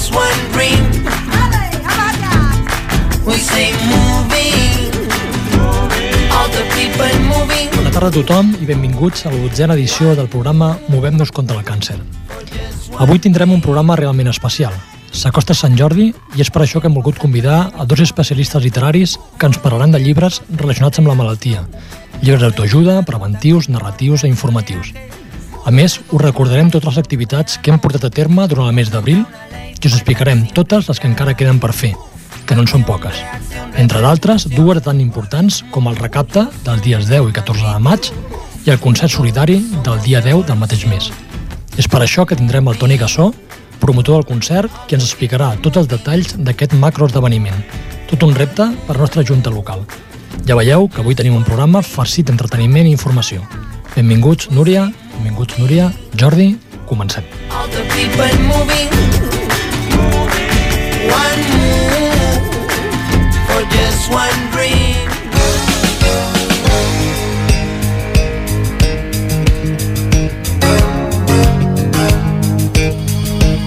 Just one dream. We say moving, all the people moving. Bona tarda a tothom i benvinguts a la dotzena edició del programa Movem-nos contra el càncer. Avui tindrem un programa realment especial. S'acosta Sant Jordi i és per això que hem volgut convidar a dos especialistes literaris que ens parlaran de llibres relacionats amb la malaltia. Llibres d'autoajuda, preventius, narratius i informatius. A més, us recordarem totes les activitats que hem portat a terme durant el mes d'abril i us explicarem totes les que encara queden per fer, que no en són poques. Entre d'altres, dues tan importants com el recapte dels dies 10 i 14 de maig i el concert solidari del dia 10 del mateix mes. És per això que tindrem el Toni Gassó, promotor del concert, qui ens explicarà tots els detalls d'aquest macroesdeveniment. Tot un repte per la nostra junta local. Ja veieu que avui tenim un programa farcit d'entreteniment i informació. Benvinguts, Núria, benvinguts, Núria, Jordi, comencem. All the people moving. One move for just one dream.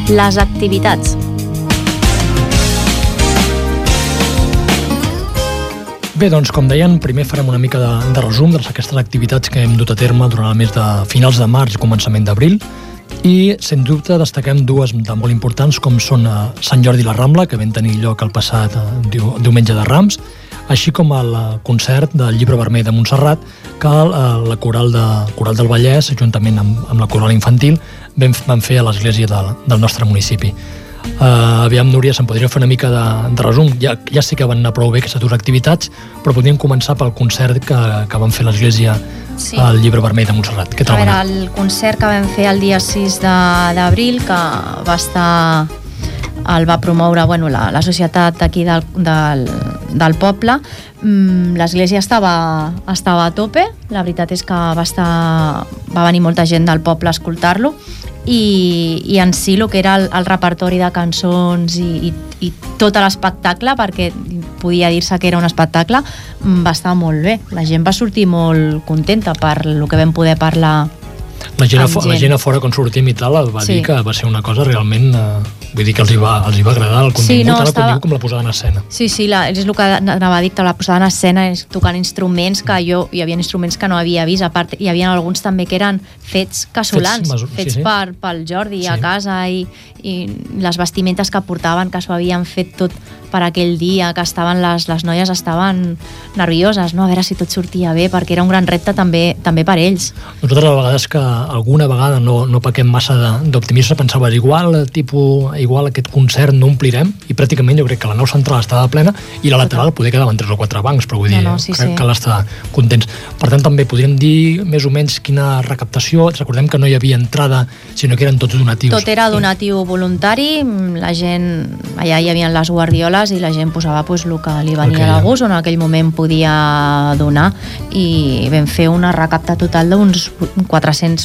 Les activitats. Bé, doncs, com deien, primer farem una mica de, de resum de aquestes activitats que hem dut a terme durant el mes de finals de març i començament d'abril i, sens dubte, destaquem dues de molt importants com són eh, Sant Jordi i la Rambla, que van tenir lloc el passat eh, diu, diumenge de Rams, així com el eh, concert del Llibre Vermell de Montserrat que eh, la Coral, de, Coral del Vallès, juntament amb, amb la Coral Infantil, van, van fer a l'església del, del nostre municipi. Uh, aviam, Núria, se'n podria fer una mica de, de resum. Ja, ja sé que van anar prou bé aquestes dues activitats, però podríem començar pel concert que, que van fer a l'església Sí. al Llibre Vermell de Montserrat. Què A tal va veure, el concert que vam fer el dia 6 de- d'abril, que va estar el va promoure bueno, la, la societat d'aquí del, del, del poble mm, l'església estava, estava a tope. La veritat és que va, estar, va venir molta gent del poble a escoltar-lo. I, i en si el que era el, el repertori de cançons i, i, i tot l'espectacle perquè podia dir-se que era un espectacle mm, va estar molt bé. La gent va sortir molt contenta per el que vam poder parlar La gent, fo- la gent. gent a fora, quan sortim i tal, va Sí. dir que va ser una cosa realment... Eh, vull dir que els hi va, els hi va agradar el contingut, Sí, no, tant el estava- contingut com la posada en escena. Sí, sí, la, és el que anava a dir, la posada en escena és tocant instruments que jo, hi havia instruments que no havia vist, a part hi havia alguns també que eren fets casolans, Fets fets, masu- sí, sí. per, pel Jordi Sí. a casa i, i les vestimentes que portaven que s'ho havien fet tot per aquell dia, que estaven les, les noies estaven nervioses, no? a veure si tot sortia bé, perquè era un gran repte també també per ells. Nosaltres a vegades que alguna vegada no, no pequem massa d'optimisme pensava igual, tipus, igual aquest concert no omplirem i pràcticament jo crec que la nau central estava plena i la lateral poder quedaven tres o quatre bancs però vull No, dir, no, sí, crec sí. que cal estar contents. Per tant també podríem dir més o menys quina recaptació. Recordem que no hi havia entrada sinó que eren tots donatius. Tot era donatiu voluntari, la gent, allà hi havia les guardioles i la gent posava pues, el que li venia Ok. de gust o en aquell moment podia donar. I vam fer una recapta total d'uns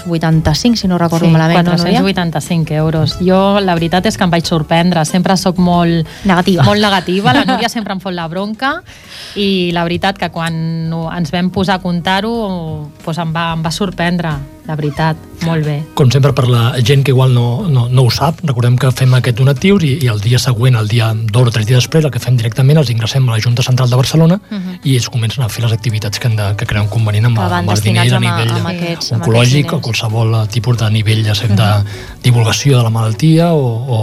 485, si no recordo Sí, malament, no, Núria? 485 euros. Jo, la veritat és que em vaig sorprendre. Sempre sóc molt... Negativa. Molt negativa. La Núria sempre em fot la bronca i la veritat que quan no- ens vam posar a comptar-ho doncs em, va, em va sorprendre, la veritat. Molt bé. com sempre per la gent que igual no, no, no ho sap, recordem que fem aquests donatius i, i el dia següent, el dia dos o tres dies després, el que fem directament els ingressem a la Junta Central de Barcelona i es comencen a fer les activitats que, han de, que creuen convenient amb, amb els diners a nivell amb aquests- amb oncològic aquests o diners. qualsevol tipus de nivell ja sé, de divulgació de la malaltia o, o,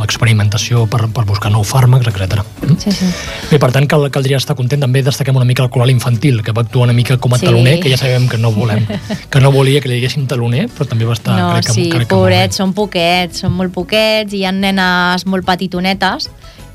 o experimentació per, per buscar nous fàrmacs, etc. Sí, sí. Bé, per tant, cal, caldria estar content. També destaquem una mica el coral infantil, que va actuar una mica com a Sí. taloner, que ja sabem que no volem, que no volia que li diguéssim taloner, però també va estar, no, crec que, sí, crec que pobrets, són poquets, són molt poquets, i hi ha nenes molt petitonetes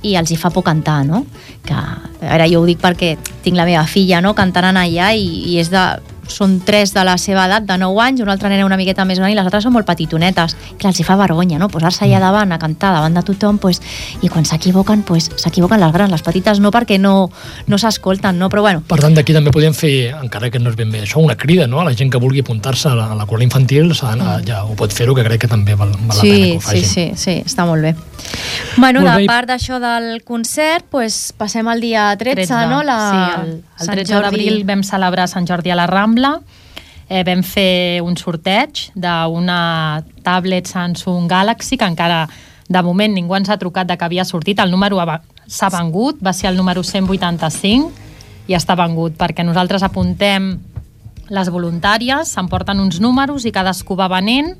i els hi fa por cantar, no? Que, a veure, jo ho dic perquè tinc la meva filla, no?, cantant en allà i, i és de són tres de la seva edat, de 9 anys, una altra nena una miqueta més gran i les altres són molt petitonetes. Clar, els hi fa vergonya, no? Posar-se allà davant a cantar davant de tothom, pues, i quan s'equivoquen, pues, s'equivoquen les grans, les petites no, perquè no, no s'escolten, no? Però bueno, Per tant, d'aquí també podem fer, encara que no és ben bé això, una crida no? a la gent que vulgui apuntar-se a la, a la infantil, s'ha d'anar- ja ho pot fer-ho, que crec que també val, val la pena que sí, ho sí, facin. sí, sí, està molt bé. Bueno, Molt bé, de i- part d'això del concert, pues, passem al dia 13, 13, no? La, sí, el, el Sant 13 Jordi. d'abril vam celebrar Sant Jordi a la Rambla, eh, vam fer un sorteig d'una tablet Samsung Galaxy que encara de moment ningú ens ha trucat de que havia sortit, el número ha- s'ha vengut, va ser el número 185 i està vengut perquè nosaltres apuntem les voluntàries, s'emporten uns números i cadascú va venent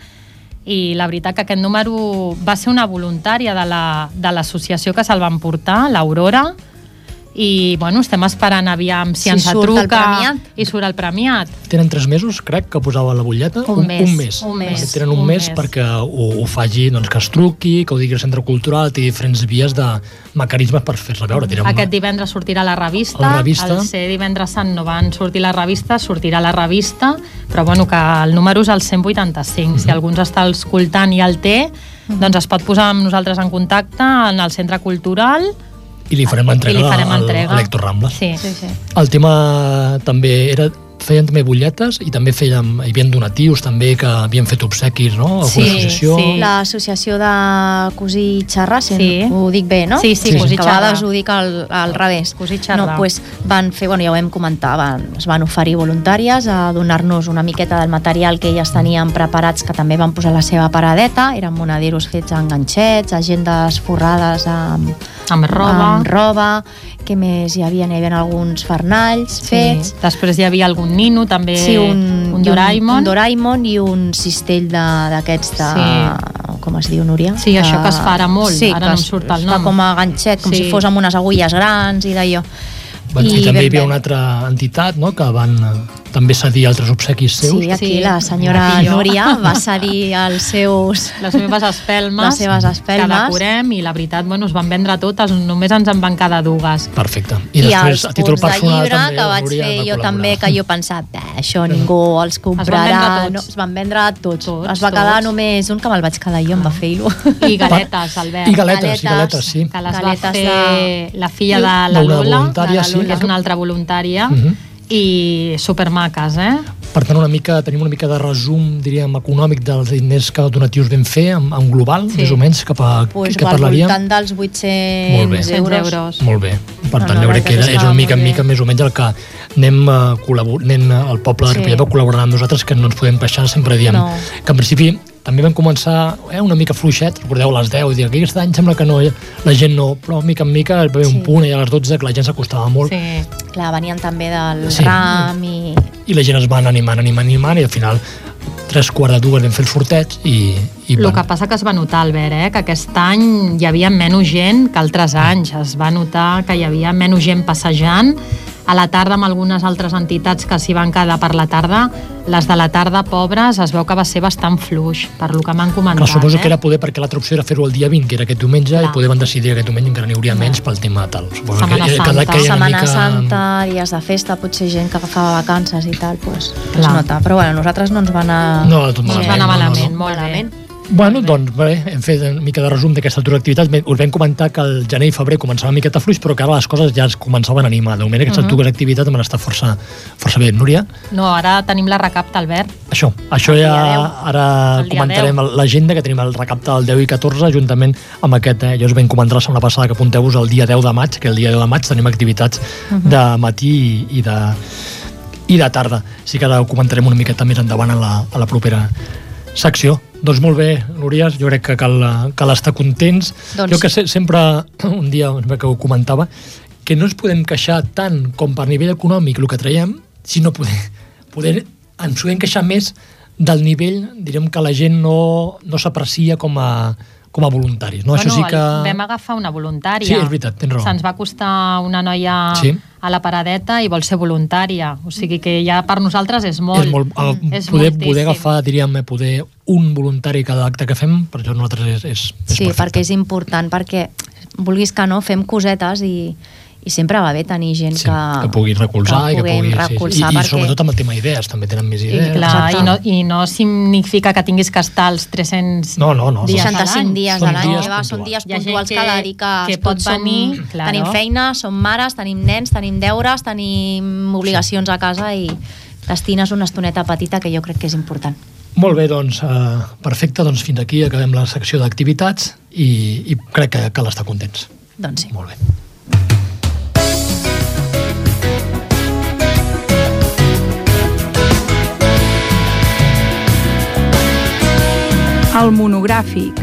i la veritat que aquest número va ser una voluntària de la- de l'associació que se'l van portar, l'Aurora, i bueno, estem esperant aviam si, Si ens el truca i surt el premiat. Tenen tres mesos, crec, que posava la butlleta. Un mes, Un mes. un mes, Tenen un, un mes, mes. perquè ho, ho faci, doncs, que es truqui, que ho digui al centre cultural, té diferents vies de mecanismes per fer-la veure. Direm, Aquest divendres sortirà la revista, La revista. el ser divendres sant no van sortir la revista, sortirà la revista, però bueno, que el número és el 185. Mhm. Si algú ens està escoltant i el té, doncs es pot posar amb nosaltres en contacte en el centre cultural I li farem entrega i li farem al, entrega. a l'Hector Rambles. Sí. Sí, sí. El tema també era feien també butlletes i també feien, hi havia donatius també que havien fet obsequis, no? Alguna Sí, associació. sí. L'associació de Cosí Xerrà, si Sí. ho dic bé, no? Sí, sí, Sí, Cosí Que a Xerrà. ho dic al, al revés. Cosí Xerrà. No, pues van fer, bueno, ja ho vam comentar, van, es van oferir voluntàries a donar-nos una miqueta del material que elles tenien preparats, que també van posar la seva paradeta, eren monaderos fets amb ganxets, agendes forrades amb, Amb roba. amb roba, què més hi havia? Hi havia alguns farnalls fets, Sí. Després hi havia algun nino, també Sí, un, un i Doraemon. Un, Doraemon i un cistell de- d'aquests de, Sí. com es diu, Núria? Sí, això que es fa ara molt, sí, ara que no em surt el fa nom. com a ganxet, com Sí. si fos amb unes agulles grans i d'allò. Bueno, I, també hi havia una altra entitat no? que van eh, també cedir altres obsequis seus. Sí, aquí Sí, la senyora jo. Núria va cedir els seus... les meves espelmes, Les seves espelmes. que decorem i la veritat, bueno, es van vendre totes, només ens en van quedar dues. Perfecte. I, I, després, els a títol punts de personal, llibre també, que vaig Núria fer va jo col·laborar. també, que jo he pensat, "Bé, això ningú els comprarà. vendre tots. no, es van vendre tots. Tots, es va quedar tots. només un que me'l vaig quedar jo amb afeir-lo. I galetes, Albert. I galetes, i Galetes. galetes, sí. que les va Galetes fer la filla de la Lola, voluntària, de la sí. Lola, que és una altra voluntària, Mhm. I supermaques, eh? Per tant, una mica, tenim una mica de resum, diríem, econòmic dels diners que donatius vam fer en, en global, Sí. més o menys, cap a pues, que al parlaríem. voltant dels Molt 800 bé. 100 euros. euros. Molt bé. Per No, tant, no, jo la crec que era, és una mica en molt mica bé. més o menys el que anem, uh, col·labor anem uh, el poble de Sí. Ripollet va col·laborar amb nosaltres, que no ens podem queixar, sempre diem No. que en principi també vam començar eh, una mica fluixet, recordeu, a les 10, i dir, que aquest any sembla que no, la gent no, però mica en mica va haver Sí. un punt i a les 12 que la gent s'acostava molt Sí. Clar, venien també del Sí. RAM i... i la gent es va anar animant, animant, animant i al final tres quarts de dues vam fer el sorteig i, i El bueno, que passa que es va notar, Albert, eh, que aquest any hi havia menys gent que altres anys. Es va notar que hi havia menys gent passejant. A la tarda, amb algunes altres entitats que s'hi van quedar per la tarda, les de la tarda, pobres, es veu que va ser bastant fluix, per lo que m'han comentat. Clar, suposo eh? que era poder perquè l'altra opció era fer-ho el dia 20, que era aquest diumenge, Clar. i poder van decidir que aquest diumenge encara n'hi hauria menys pel tema tal. Suposo Setmana que, Santa. que, Setmana mica... Santa, dies de festa, potser gent que agafava vacances i tal, pues, es Clar. nota. Però bueno, nosaltres no ens va anar No, tot No ens malament, va anar no, no, malament, no. molt malament. Bueno, doncs bé, hem fet una mica de resum d'aquesta altra activitat. Us vam comentar que el gener i febrer començava una miqueta fluix, però que ara les coses ja es començaven a animar. De moment aquestes Mhm. dues activitats van estar força, força bé. Núria, No, ara tenim la recapta, Albert. això, això El ja 10. ara comentarem 10. l'agenda, que tenim el recapte del 10 i 14, juntament amb aquest, eh, ja us vam comentar la setmana passada que apunteu-vos el dia 10 de maig, que el dia 10 de maig tenim activitats de matí i, i de i de tarda. Sí que ara ho comentarem una miqueta més endavant a la, a la propera secció. Doncs molt bé, Núria, jo crec que cal, cal estar contents. Doncs- Jo que sé, sempre, un dia que ho comentava, que no ens podem queixar tant com per nivell econòmic el que traiem, sinó poder, poder ens podem queixar més del nivell, direm que la gent no, no s'aprecia com a, com a voluntaris. No? Això sí que... el- vam agafar una voluntària. Sí, és veritat, tens raó. Se'ns va costar una noia Sí. a la paradeta i vol ser voluntària. O sigui que ja per nosaltres és molt. és molt, uh, és poder, moltíssim. poder agafar, diríem, eh, poder un voluntari cada acte que fem, per això nosaltres és, és, és Sí, perfecte. perquè és important, perquè vulguis que no, fem cosetes i, i sempre va bé tenir gent Sí, que, que pugui recolzar i que pugui... Sí, recolzar sí. I, I perquè... sobretot amb el tema idees, també tenen més I, idees. clar, Exacte. i, no, I no significa que tinguis que estar els 300 No, no, no. dies a 65 l'any. dies Són a l'any, són puntuals. dies puntuals que, que- dedica que pot venir, claro. tenim feina, som mares, tenim nens, tenim deures, tenim obligacions a casa i destines una estoneta petita que jo crec que és important. Molt bé, doncs, eh, perfecte, doncs fins aquí acabem la secció d'activitats i, i crec que cal estar contents. Doncs sí. Molt bé. El monogràfic.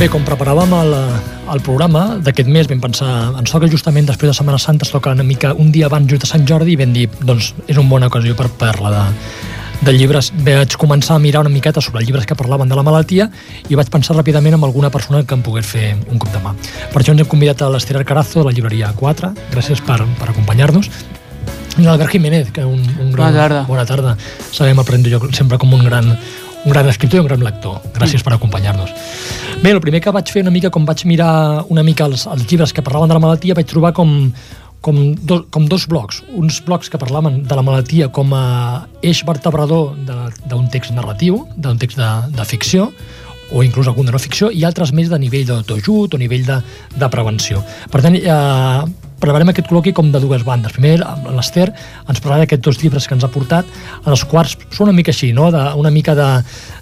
Bé, com preparàvem el, el programa d'aquest mes, vam pensar, ens toca justament després de Setmana Santa, ens toca una mica un dia abans just de Sant Jordi i vam dir, doncs és una bona ocasió per parlar de, de llibres. Vaig començar a mirar una miqueta sobre llibres que parlaven de la malaltia i vaig pensar ràpidament en alguna persona que em pogués fer un cop de mà. Per això ens hem convidat a l'Ester Arcarazo de la llibreria 4. Gràcies per, per acompanyar-nos. I l'Albert Jiménez, que un, un gran... Bona tarda. Bona tarda. Sabem aprendre jo sempre com un gran, un gran escriptor i un gran lector. Gràcies per acompanyar-nos. Bé, el primer que vaig fer una mica, com vaig mirar una mica els, els llibres que parlaven de la malaltia, vaig trobar com, com, do, com dos blocs. Uns blocs que parlaven de la malaltia com a eix vertebrador d'un text narratiu, d'un text de, de ficció, o inclús algun de no ficció, i altres més de nivell d'autoajut o nivell de, de prevenció. Per tant, eh, preparem aquest col·loqui com de dues bandes. Primer, l'Ester ens parlarà d'aquests dos llibres que ens ha portat, els quals són una mica així, no? de, una mica de,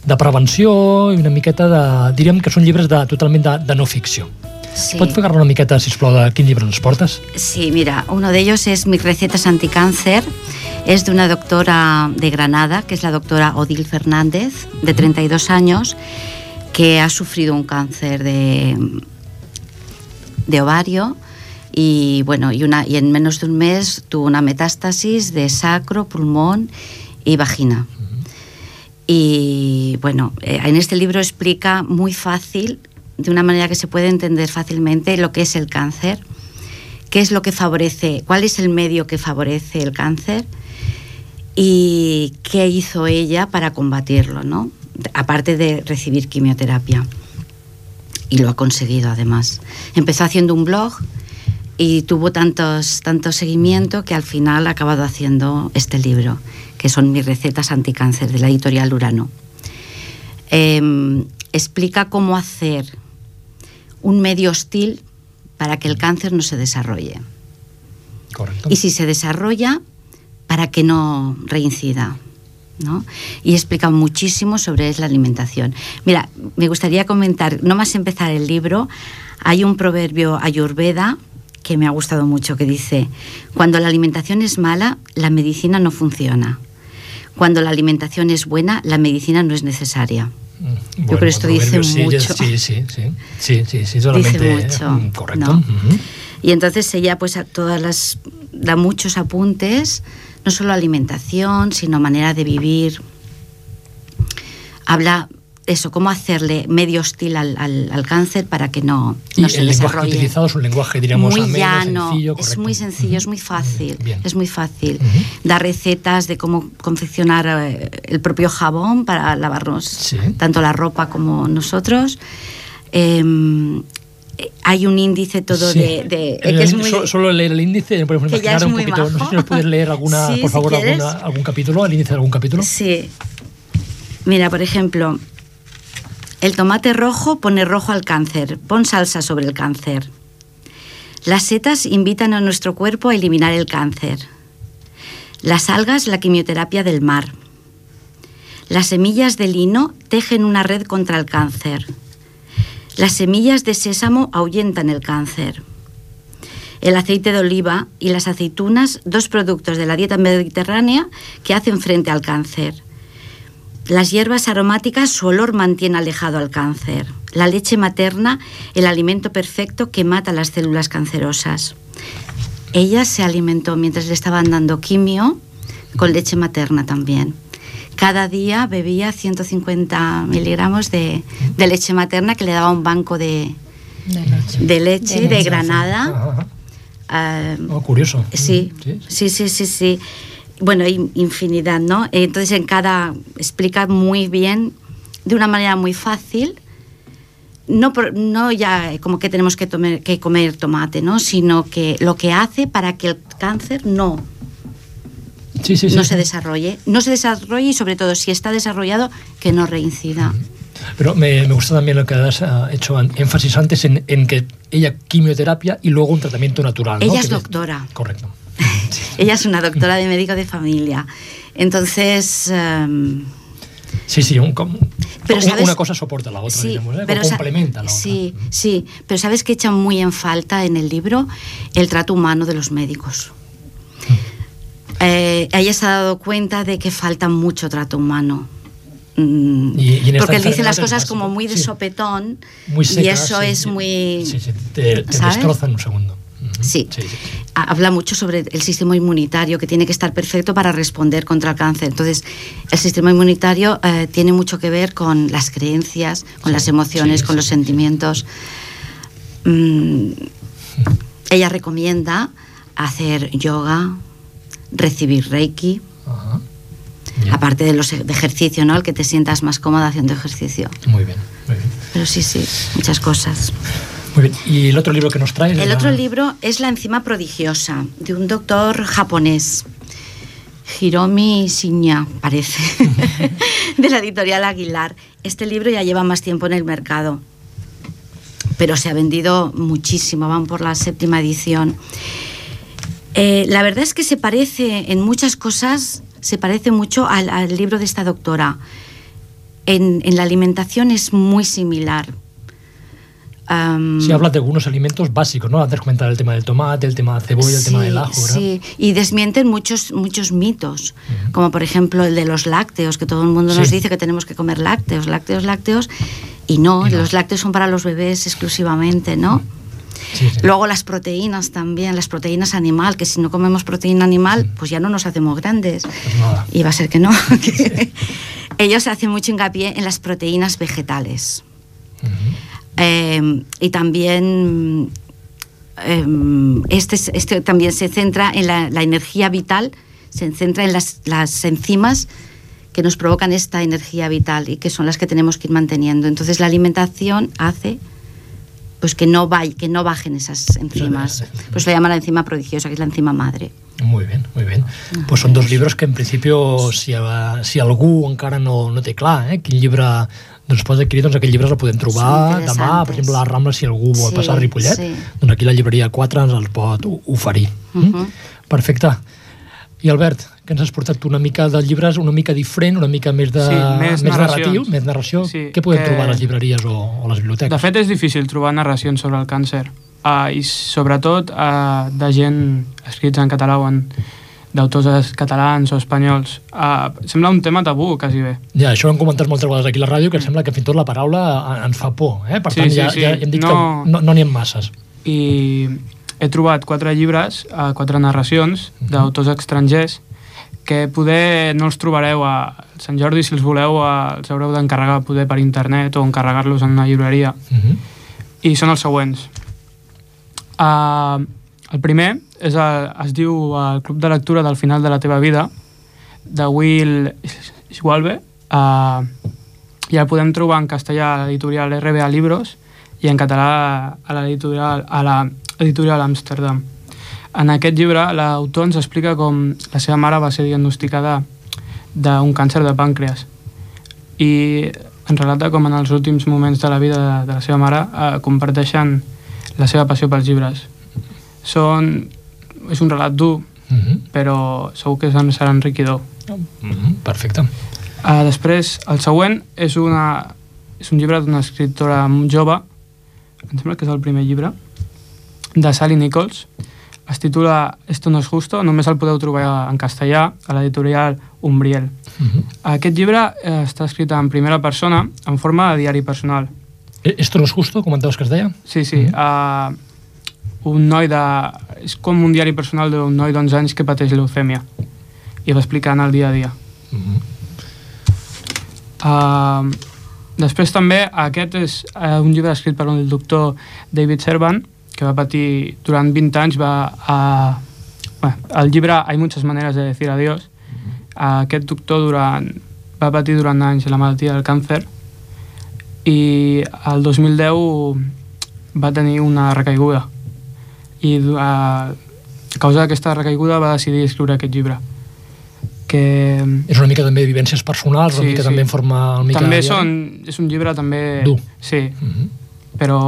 de prevenció i una miqueta de... diríem que són llibres de, totalment de, de no ficció. Sí. Pots fer-ne una miqueta, sisplau, de quin llibre ens portes? Sí, mira, uno de ellos es Mis recetas anticáncer. Es de una doctora de Granada, que es la doctora Odil Fernández, de 32 años, que ha sufrido un cáncer de, de ovario y bueno, y, una, y en menos de un mes tuvo una metástasis de sacro, pulmón y vagina. Y bueno, eh, en este libro explica muy fácil, de una manera que se puede entender fácilmente, lo que es el cáncer, qué es lo que favorece, cuál es el medio que favorece el cáncer y qué hizo ella para combatirlo, ¿no? Aparte de recibir quimioterapia. Y lo ha conseguido además. Empezó haciendo un blog y tuvo tantos, tanto seguimiento que al final ha acabado haciendo este libro, que son mis recetas anticáncer de la editorial Urano. Eh, explica cómo hacer un medio hostil para que el cáncer no se desarrolle. Correcte. Y si se desarrolla, para que no reincida. ¿no? Y explica muchísimo sobre la alimentación. Mira, me gustaría comentar, no más empezar el libro, hay un proverbio ayurveda que me ha gustado mucho que dice, cuando la alimentación es mala, la medicina no funciona. Cuando la alimentación es buena, la medicina no es necesaria. Mm, creo que esto dice sí, mucho. Sí, sí, sí. Sí, sí, sí, totalmente. mucho, mm, Correcto. Y entonces ella pues a todas las da muchos apuntes, no solo alimentación, sino manera de vivir. Habla eso, cómo hacerle medio hostil al, al- al cáncer para que no, Y no se el lenguaje desarrolle. utilizado es un lenguaje, diríamos, muy ameno, llano, sencillo, es muy sencillo, es muy fácil, Bien. es muy fácil. Ujú. Da recetas de cómo confeccionar eh, el propio jabón para lavarnos Sí. tanto la ropa como nosotros. Em, eh, hay un índice todo Sí. de, de- El- que es muy, so- Solo leer el índice, podemos que ya es un muy poquito. No sé si nos puedes leer alguna, Sí, por favor, alguna, algún capítulo, el índice de algún capítulo. Sí. Mira, por ejemplo, el tomate rojo pone rojo al cáncer, pon salsa sobre el cáncer. Las setas invitan a nuestro cuerpo a eliminar el cáncer. Las algas, la quimioterapia del mar. Las semillas de lino tejen una red contra el cáncer. Las semillas de sésamo ahuyentan el cáncer. El aceite de oliva y las aceitunas, dos productos de la dieta mediterránea que hacen frente al cáncer. Las hierbas aromáticas, su olor mantiene alejado al cáncer. La leche materna, el alimento perfecto que mata las células cancerosas. Ella se alimentó mientras le estaban dando quimio con leche materna también. Cada día bebía 150 miligramos de, de leche materna que le daba un banco de, de leche. de leche De de, leche. Granada. Ajá, ajá. Ah, Oh, curioso. Sí, Sí, sí, sí, sí, sí. Bueno, hay infinidad, ¿no? Entonces en cada explica muy bien de una manera muy fácil, no, por- no ya como que tenemos que, tomer- que comer tomate, ¿no? sino que lo que hace para que el cáncer no, Sí, sí, sí. no se desarrolle. No se desarrolle y sobre todo si está desarrollado, que no reincida. Pero me, me gusta también lo que has ah, hecho énfasis antes en, en que ella quimioterapia y luego un tratamiento natural. ¿no? Ella es Que- doctora. Correcto. Ella es una doctora de médico de familia. Entonces, em, Sí, sí, un, com- Pero, un- ¿sabes? una cosa soporta la otra, sí, digamos, ¿eh? pero complementa la otra. Sí, sí, pero ¿sabes que echan muy en falta en el libro? El trato humano de los médicos. Eh, ella se ha dado cuenta de que falta mucho trato humano. Mm, Y- y porque él dice las cosas como muy de sí. sopetón Muy y secas, eso sí, es sí. muy... Sí, sí, te, te ¿sabes? destroza en un segundo. Sí. sí, sí. Ha- Habla mucho sobre el sistema inmunitario, que tiene que estar perfecto para responder contra el cáncer. Entonces, el sistema inmunitario eh, tiene mucho que ver con las creencias, con las emociones, con los sentimientos. Mm, ella recomienda hacer yoga, recibir reiki, Ajá. Bien. aparte de los e- de ejercicio, ¿no? El que te sientas más cómoda haciendo ejercicio. Muy bien, muy bien. Pero sí, sí, muchas cosas. Muy bien. ¿Y el otro libro que nos traes? El otro libro es La enzima prodigiosa, de un doctor japonés, Hiromi Shinya, parece, de la editorial Aguilar. Este libro ya lleva más tiempo en el mercado, pero se ha vendido muchísimo, van por la séptima edición. Eh, la verdad es que se parece en muchas cosas, se parece mucho al, al libro de esta doctora. En, en la alimentación es muy similar. Am, Sí, habla de algunos alimentos básicos, ¿no? Antes comentaba el tema del tomate, el tema de la cebolla, el tema del ajo, ¿verdad? Sí, y desmienten muchos, muchos mitos, como por ejemplo el de los lácteos, que todo el mundo nos Sí. dice que tenemos que comer lácteos, lácteos, lácteos, y no, Y no. los lácteos son para los bebés exclusivamente, ¿no? Sí, sí. Luego las proteínas también, las proteínas animal, que si no comemos proteína animal, pues ya no nos hacemos grandes. Pues nada. Y va a ser que no. Ellos hacen mucho hincapié en las proteínas vegetales. Ujú. Eh, y también eh, este, es- este también se centra en la, la energía vital, se centra en las, las enzimas que nos provocan esta energía vital y que son las que tenemos que ir manteniendo. Entonces la alimentación hace pues que no, vay- que no bajen esas enzimas. Pues lo llaman la enzima prodigiosa, que es la enzima madre. Muy bien, muy bien. Pues són dos llibres que en principio, si, si algú encara no, no té clar eh, quin llibre doncs pot adquirir, doncs aquells llibres el podem trobar interessantes. demà, per exemple, a la Rambla, si algú vol Sí, passar a Ripollet, sí. doncs aquí la llibreria 4 ens el pot oferir. Mhm. Perfecte. I Albert, que ens has portat una mica de llibres una mica diferent, una mica més, de, Sí, més narratiu, narracions. més narració. Sí, Què podem que- trobar a les llibreries o, o a les biblioteques? De fet, és difícil trobar narracions sobre el càncer. Uh, I sobretot uh, de gent escrits en català o en d'autors catalans o espanyols. Uh, sembla un tema tabú, quasi bé. Ja, això ho hem comentat moltes vegades aquí a la ràdio, que em sembla que fins i tot la paraula eh, ens fa por. Eh? Per Sí, tant, sí, ja, sí. ja hem dit No- que no n'hi no ha masses. I he trobat quatre llibres, uh, quatre narracions d'autors estrangers que poder no els trobareu a Sant Jordi, si els voleu, uh, els haureu d'encarregar poder per internet o encarregar-los en una llibreria. Uh -huh. i són els següents. Uh, el primer és el, es diu el Club de Lectura del final de la teva vida, de Will Schwalbe, uh, i el podem trobar en castellà a l'editorial RBA Libros i en català a l'editorial a la editorial Amsterdam. En aquest llibre l'autor ens explica com la seva mare va ser diagnosticada d'un càncer de pàncreas i ens relata com en els últims moments de la vida de, de la seva mare eh, comparteixen la seva passió pels llibres. Són... És un relat dur, Uh -huh. però segur que serà enriquidor. Uh -huh. Perfecte. Uh, després, el següent és, una, és un llibre d'una escriptora jove, em sembla que és el primer llibre, de Sally Nichols. Es titula Esto no es justo, només el podeu trobar en castellà a l'editorial Umbriel. Uh -huh. Aquest llibre eh, està escrit en primera persona, en forma de diari personal. Eh, Esto no es justo, comentaves que es deia? Sí, sí. Mm -hmm. uh, un noi de... És com un diari personal d'un noi d'11 anys que pateix leucèmia. I va explicant el dia a dia. Uh -huh. Uh, després també aquest és uh, un llibre escrit per un doctor David Servan que va patir durant 20 anys va a... Bueno, el llibre Hay muchas maneras de decir adiós uh, aquest doctor durant, va patir durant anys la malaltia del càncer i el 2010 va tenir una recaiguda i a causa d'aquesta recaiguda va decidir escriure aquest llibre que És una mica també de vivències personals, una Sí, mica sí. també en forma una mica també són, és un llibre també Dur. sí, Mhm. però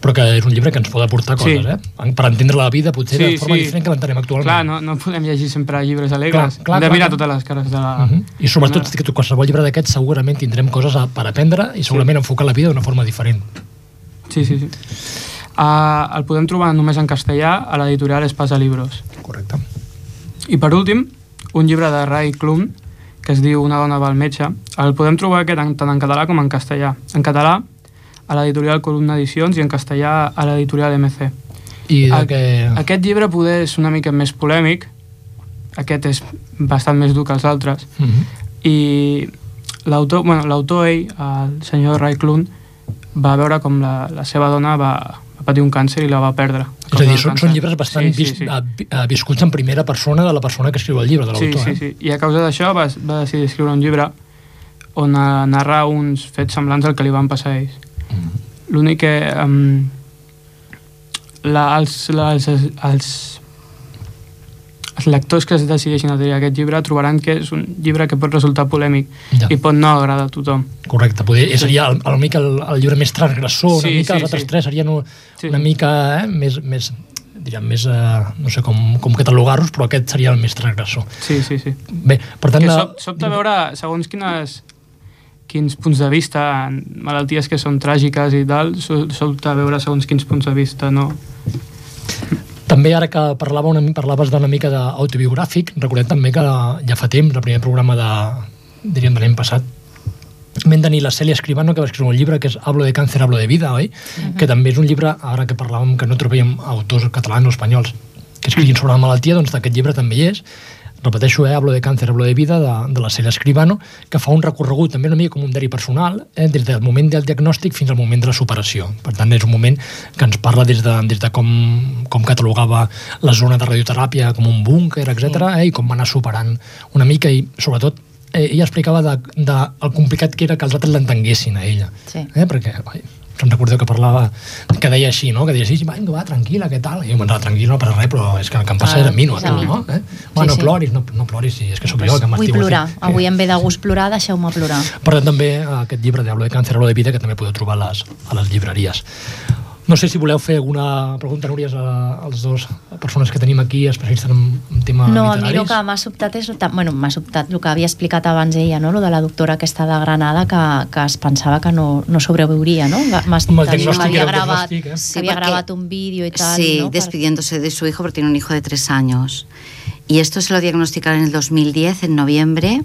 però que és un llibre que ens pot aportar Sí. coses, eh? Per entendre la vida potser de Sí, forma sí. diferent que l'entenem actualment. clar, no, no podem llegir sempre llibres alegres Clar, clar, hem de clar, mirar clar. totes les cares de la... Uh -huh. I sobretot que tu, qualsevol llibre d'aquests segurament tindrem coses a, per aprendre i segurament enfocar la vida d'una forma diferent. Sí, sí, sí. Uh, el podem trobar només en castellà a l'editorial Espasa Libros. Correcte. I per últim, un llibre de Ray Klum que es diu Una dona va al metge. El podem trobar aquest en, tant en català com en castellà. En català a l'editorial Columna Edicions i en castellà a l'editorial MC. I de A- que... Aquest llibre poder és una mica més polèmic, aquest és bastant més dur que els altres, Uh -huh. i l'autor, bueno, l'autor ell, el senyor Ray Klum, va veure com la, la seva dona va patir un càncer i la va perdre. És a dir, són, són llibres bastant Sí, sí, sí, vis, sí. viscuts en primera persona de la persona que escriu el llibre, de Sí, l'autor. sí, eh? sí. I a causa d'això va, va decidir escriure un llibre on eh, narra uns fets semblants al que li van passar a ells. L'únic que... Um, la, els, la, els, els, els lectors que es decideixin a triar aquest llibre trobaran que és un llibre que pot resultar polèmic Ja. i pot no agradar a tothom. Correcte, poder, seria el, el, mica el, el llibre més transgressor, una Sí, mica, sí, els altres sí. tres serien una, Sí. una mica eh, més, més diríem, més, eh, no sé com, com catalogar-los, però aquest seria el més transgressor. Sí, sí, sí. Bé, per tant... Que sobta veure segons quines quins punts de vista malalties que són tràgiques i tal, so- sobta veure segons quins punts de vista, no? També ara que parlava una, parlaves d'una mica d'autobiogràfic, recordem també que ja fa temps, el primer programa de, diríem, de l'any passat, vam tenir la Cèlia Escribano, que va escriure un llibre que és Hablo de càncer, hablo de vida, oi? Que també és un llibre, ara que parlàvem que no trobàvem autors catalans o espanyols que escriguin sobre la malaltia, doncs d'aquest llibre també és. Repeteixo, eh? Hablo de càncer, hablo de vida, de, de la Cèlia Escribano, que fa un recorregut també una mica com un diari personal, eh? des del moment del diagnòstic fins al moment de la superació. Per tant, és un moment que ens parla des de, des de com, com catalogava la zona de radioteràpia com un búnquer, etc eh? i com va anar superant una mica i, sobretot, eh, ella explicava de, de el complicat que era que els altres l'entenguessin a ella. Sí. Eh? Perquè, se'n recordeu que parlava, que deia així, no? Que deia, sí, vinga, va, tranquil·la, què tal? I jo m'anava tranquil, no per res, però és que el que em passa Ah, era mi, no a tu, no? Eh? Va, Sí, no sí. ploris, no, no ploris, sí, és que sóc jo el que Vull m'estiu plorar. aquí. Avui em ve de gust plorar, deixeu-me plorar. Per tant, també eh, aquest llibre d'Hablo de càncer, Hablo de vida, que també podeu trobar a les, a les llibreries. No sé si voleu fer alguna pregunta, Núria, a- als dos persones que tenim aquí, especialistes en, en tema No, a mi literaris. el que m'ha sobtat és... Bueno, m'ha sobtat el que havia explicat abans ella, no? Lo de la doctora aquesta de Granada que, que es pensava que no, no sobreviuria, no? M'ha diagnòstic que havia gravat, diagnòstic, eh? Sí, porque- gravat un vídeo y tal, Sí, ¿no? Despidiéndose de su hijo porque tiene un hijo de tres años. Y esto se lo diagnosticaron en el 2010, en noviembre,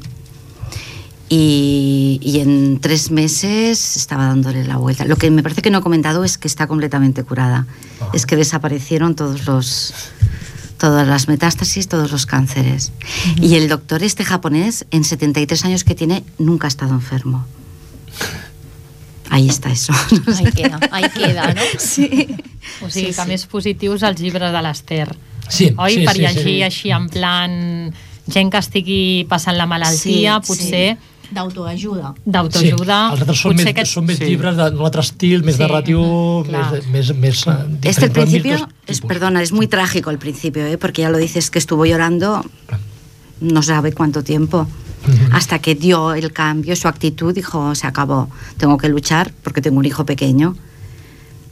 y, y en tres meses estaba dándole la vuelta. Lo que me parece que no he comentado es que está completamente curada. Ajá. Es que desaparecieron todos los todas las metástasis, todos los cánceres. Y el doctor este japonés, en 73 años que tiene, nunca ha estado enfermo. Ahí está eso. Ahí queda, ahí queda, no? Sí. O sigui, Sí, que sí. més positius llibres de l'Ester. Sí, Oi? sí, per sí, llegir sí. així en plan gent que estigui passant la malaltia, Sí, potser D'autoajuda. d'autoajuda. Sí, els altres són potser més, són més sí. llibres d'un altre estil, més Sí, narratiu, més, clar. més, més, eh, Este principio, es, perdona, es muy trágico al principio, ¿eh? porque ya lo dices que estuvo llorando no sabe cuánto tiempo. Hasta que dio el cambio, su actitud, dijo, se acabó, tengo que luchar porque tengo un hijo pequeño.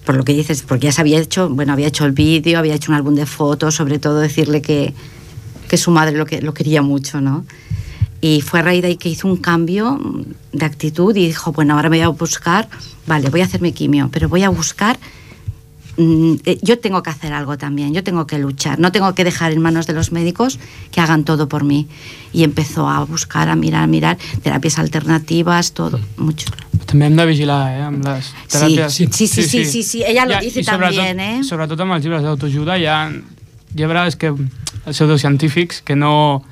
Por lo que dices, porque ya se había hecho, bueno, había hecho el vídeo, había hecho un álbum de fotos, sobre todo decirle que, que su madre lo, que, lo quería mucho, ¿no? Y fue a raíz de ahí que hizo un cambio de actitud y dijo, bueno, ahora me voy a buscar, vale, voy a hacerme quimio, pero voy a buscar mm, eh, yo tengo que hacer algo también, yo tengo que luchar, no tengo que dejar en manos de los médicos que hagan todo por mí. Y empezó a buscar, a mirar, a mirar, terapias alternativas, todo, mucho. També hem de vigilar, eh, amb les Sí, teràpies. sí, sí, sí, sí, sí, sí, ella lo dice sobretot, también, eh? Sobretot amb els llibres d'autoajuda hi ha llibres que, els pseudocientífics que no...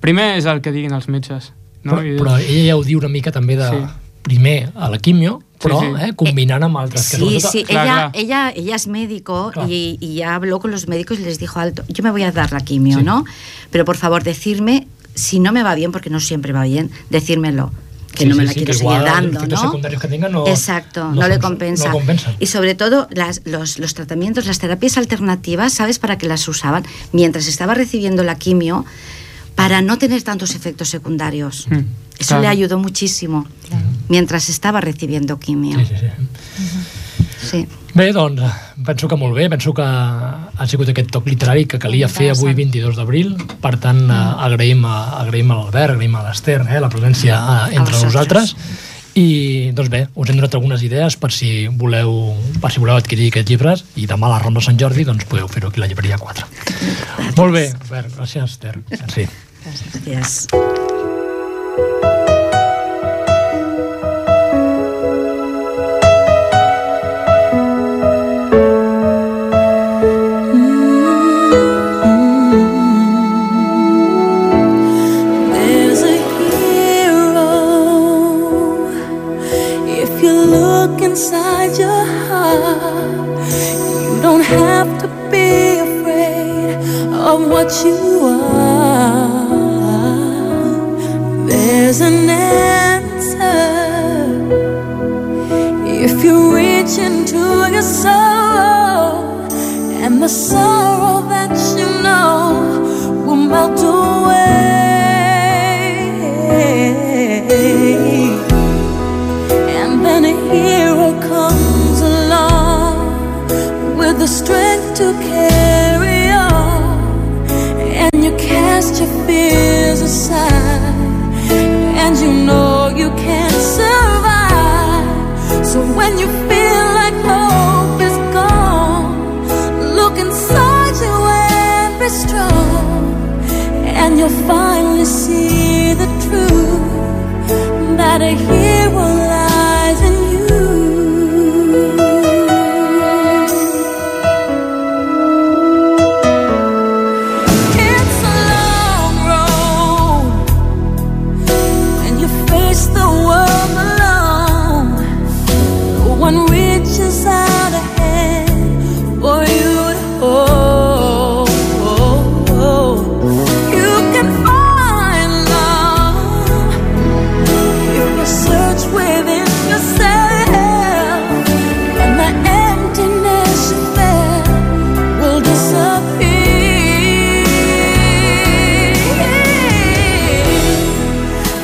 Primer és el que diguin els metges. No? Però, però ella ja ho diu una mica també de... Sí. Primer a la quimio, però Sí, sí. Eh, combinant amb altres. que Sí, sobretot- sí, Claro, ella, claro. Ella, ella es médico Claro. y, y ya habló con los médicos y les dijo alto, yo me voy a dar la quimio, Sí. ¿no? Pero por favor, decirme si no me va bien, porque no siempre va bien, decírmelo. que no me la quiero seguir igual dando, ¿no? secundarios que tenga no, Exacto, no, le son- compensa. No compensan. Y sobre todo las- los, los tratamientos, las terapias alternativas, ¿sabes para qué las usaban? Mientras estaba recibiendo la quimio, para no tener tantos efectos secundarios. Mm, Eso claro. le ayudó muchísimo. Mientras estaba recibiendo quimio. Sí, sí, sí. Sí. Bé, doncs, penso que molt bé, penso que ha sigut aquest toc literari que calia fer avui 22 d'abril, per tant eh, agraïm, a, agraïm a l'Albert, agraïm a l'Ester, eh, la presència eh, entre vosaltres. nosaltres, i doncs bé, us hem donat algunes idees per si voleu, per si voleu adquirir aquests llibres i demà a la Rambla Sant Jordi doncs podeu fer-ho aquí a la llibreria 4. Molt bé, Albert, gràcies Esther. Sí. Look inside your heart. You don't have to be afraid of what you if you reach into your soul and the sorrow that you know will melt away. And then a hero comes along with the strength to carry on, and you cast your fears strong, and you'll finally see the truth. That a hero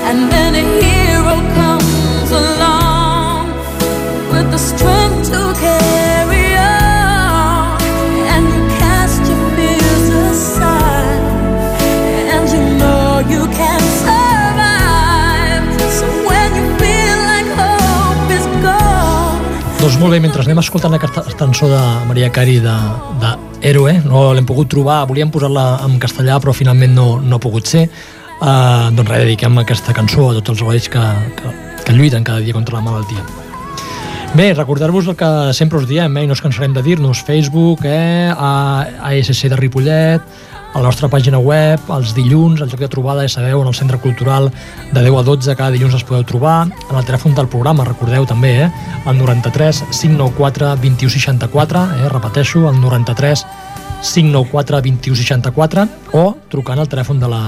And then a hero comes along with the strength to carry and cast and know you can survive. So when you feel like hope is gone. Doncs molt bé, mentre anem escoltant aquesta cançó de Maria Cari de, de Héroe, no l'hem pogut trobar, volíem posar-la en castellà però finalment no, no ha pogut ser, uh, doncs res, dediquem aquesta cançó a tots els herois que, que, que lluiten cada dia contra la malaltia. Bé, recordar-vos el que sempre us diem, eh, i no ens cansarem de dir-nos, Facebook, eh, a ASC de Ripollet, a la nostra pàgina web, els dilluns, el joc de trobada, ja sabeu, en el Centre Cultural, de 10 a 12, cada dilluns es podeu trobar, en el telèfon del programa, recordeu també, eh, el 93 594 2164, eh, repeteixo, el 93 594 2164, o trucant al telèfon de la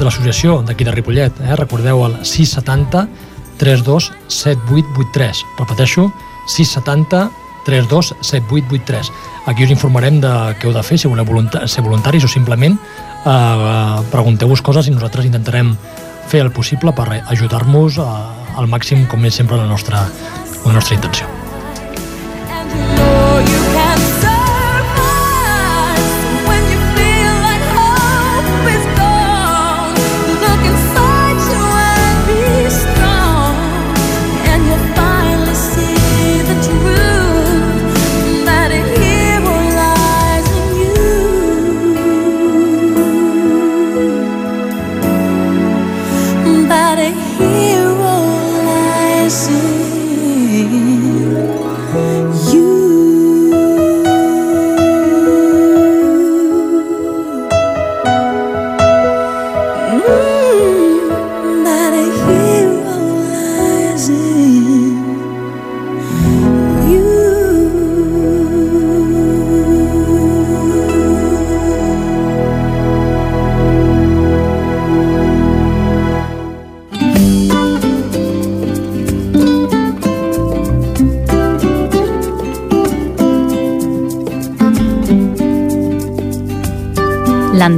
de l'associació d'aquí de Ripollet, eh, recordeu el 670 32 7883, repeteixo, 670 32 7883. Aquí us informarem de què heu de fer, si voleu volunta ser voluntaris o simplement eh, pregunteu-vos coses i nosaltres intentarem fer el possible per ajudar-nos eh, al màxim, com és sempre la nostra, la nostra intenció.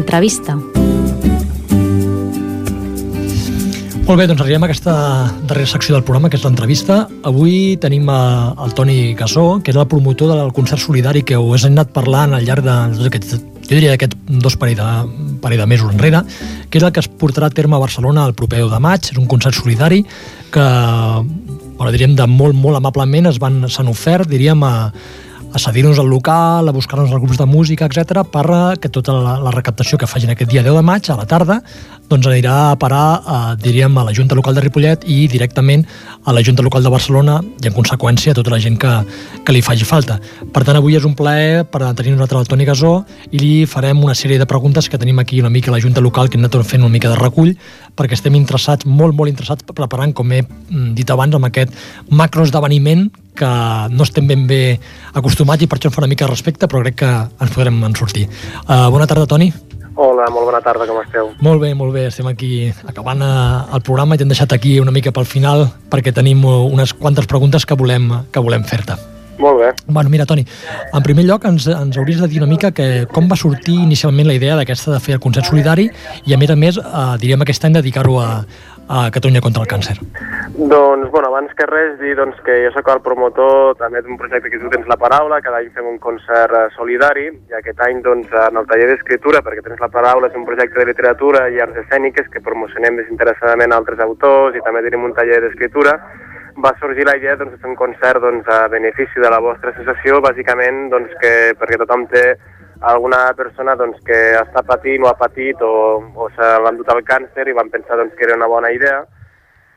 L'entrevista. Molt bé, doncs arribem a aquesta darrera secció del programa, que és l'entrevista. Avui tenim a, el Toni Gasó, que és el promotor del concert solidari que us he anat parlant al llarg de tots jo diria aquests dos parell de, parell de mesos enrere, que és el que es portarà a terme a Barcelona el proper 10 de maig. És un concert solidari que, bueno, diríem, de molt, molt amablement es van s'han ofert, diríem, a, a cedir-nos al local, a buscar-nos els grups de música, etc per que tota la, la recaptació que facin aquest dia 10 de maig, a la tarda, doncs anirà a parar, a, diríem, a la Junta Local de Ripollet i directament a la Junta Local de Barcelona i, en conseqüència, a tota la gent que, que li faci falta. Per tant, avui és un plaer per tenir nosaltres el Toni Gasó i li farem una sèrie de preguntes que tenim aquí una mica a la Junta Local, que hem anat fent una mica de recull, perquè estem interessats, molt, molt interessats, preparant, com he mm, dit abans, amb aquest macro esdeveniment que no estem ben bé acostumats i per això em fa una mica de respecte, però crec que ens podrem en sortir. Uh, bona tarda, Toni. Hola, molt bona tarda, com esteu? Molt bé, molt bé, estem aquí acabant uh, el programa i t'hem deixat aquí una mica pel final perquè tenim unes quantes preguntes que volem, que volem fer-te. Molt bé. Bueno, mira, Toni, en primer lloc ens, ens hauries de dir una mica que com va sortir inicialment la idea d'aquesta de fer el concert solidari i, a més a més, eh, diríem aquest any dedicar-ho a, a Catalunya contra el càncer? Doncs, bueno, abans que res, dir doncs, que jo sóc el promotor també d'un projecte que tu tens la paraula, cada any fem un concert eh, solidari, i aquest any, doncs, en el taller d'escriptura, perquè tens la paraula, és un projecte de literatura i arts escèniques que promocionem desinteressadament altres autors i també tenim un taller d'escriptura, va sorgir la idea doncs, de fer un concert doncs, a benefici de la vostra associació, bàsicament doncs, que, perquè tothom té alguna persona doncs, que està patint o ha patit o, o se l'ha endut el càncer i van pensar doncs, que era una bona idea.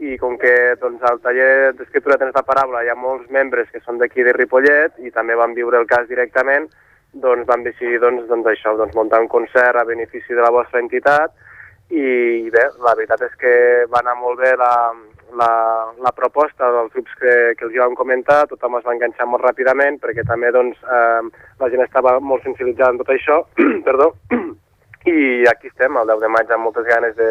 I com que doncs, al taller d'escriptura tens la paraula hi ha molts membres que són d'aquí de Ripollet i també van viure el cas directament, doncs vam decidir doncs, doncs això, doncs, muntar un concert a benefici de la vostra entitat. I bé, la veritat és que va anar molt bé la, la, la proposta dels grups que, que els hi vam comentar, tothom es va enganxar molt ràpidament perquè també doncs, eh, la gent estava molt sensibilitzada en tot això, perdó, i aquí estem, el 10 de maig amb moltes ganes de,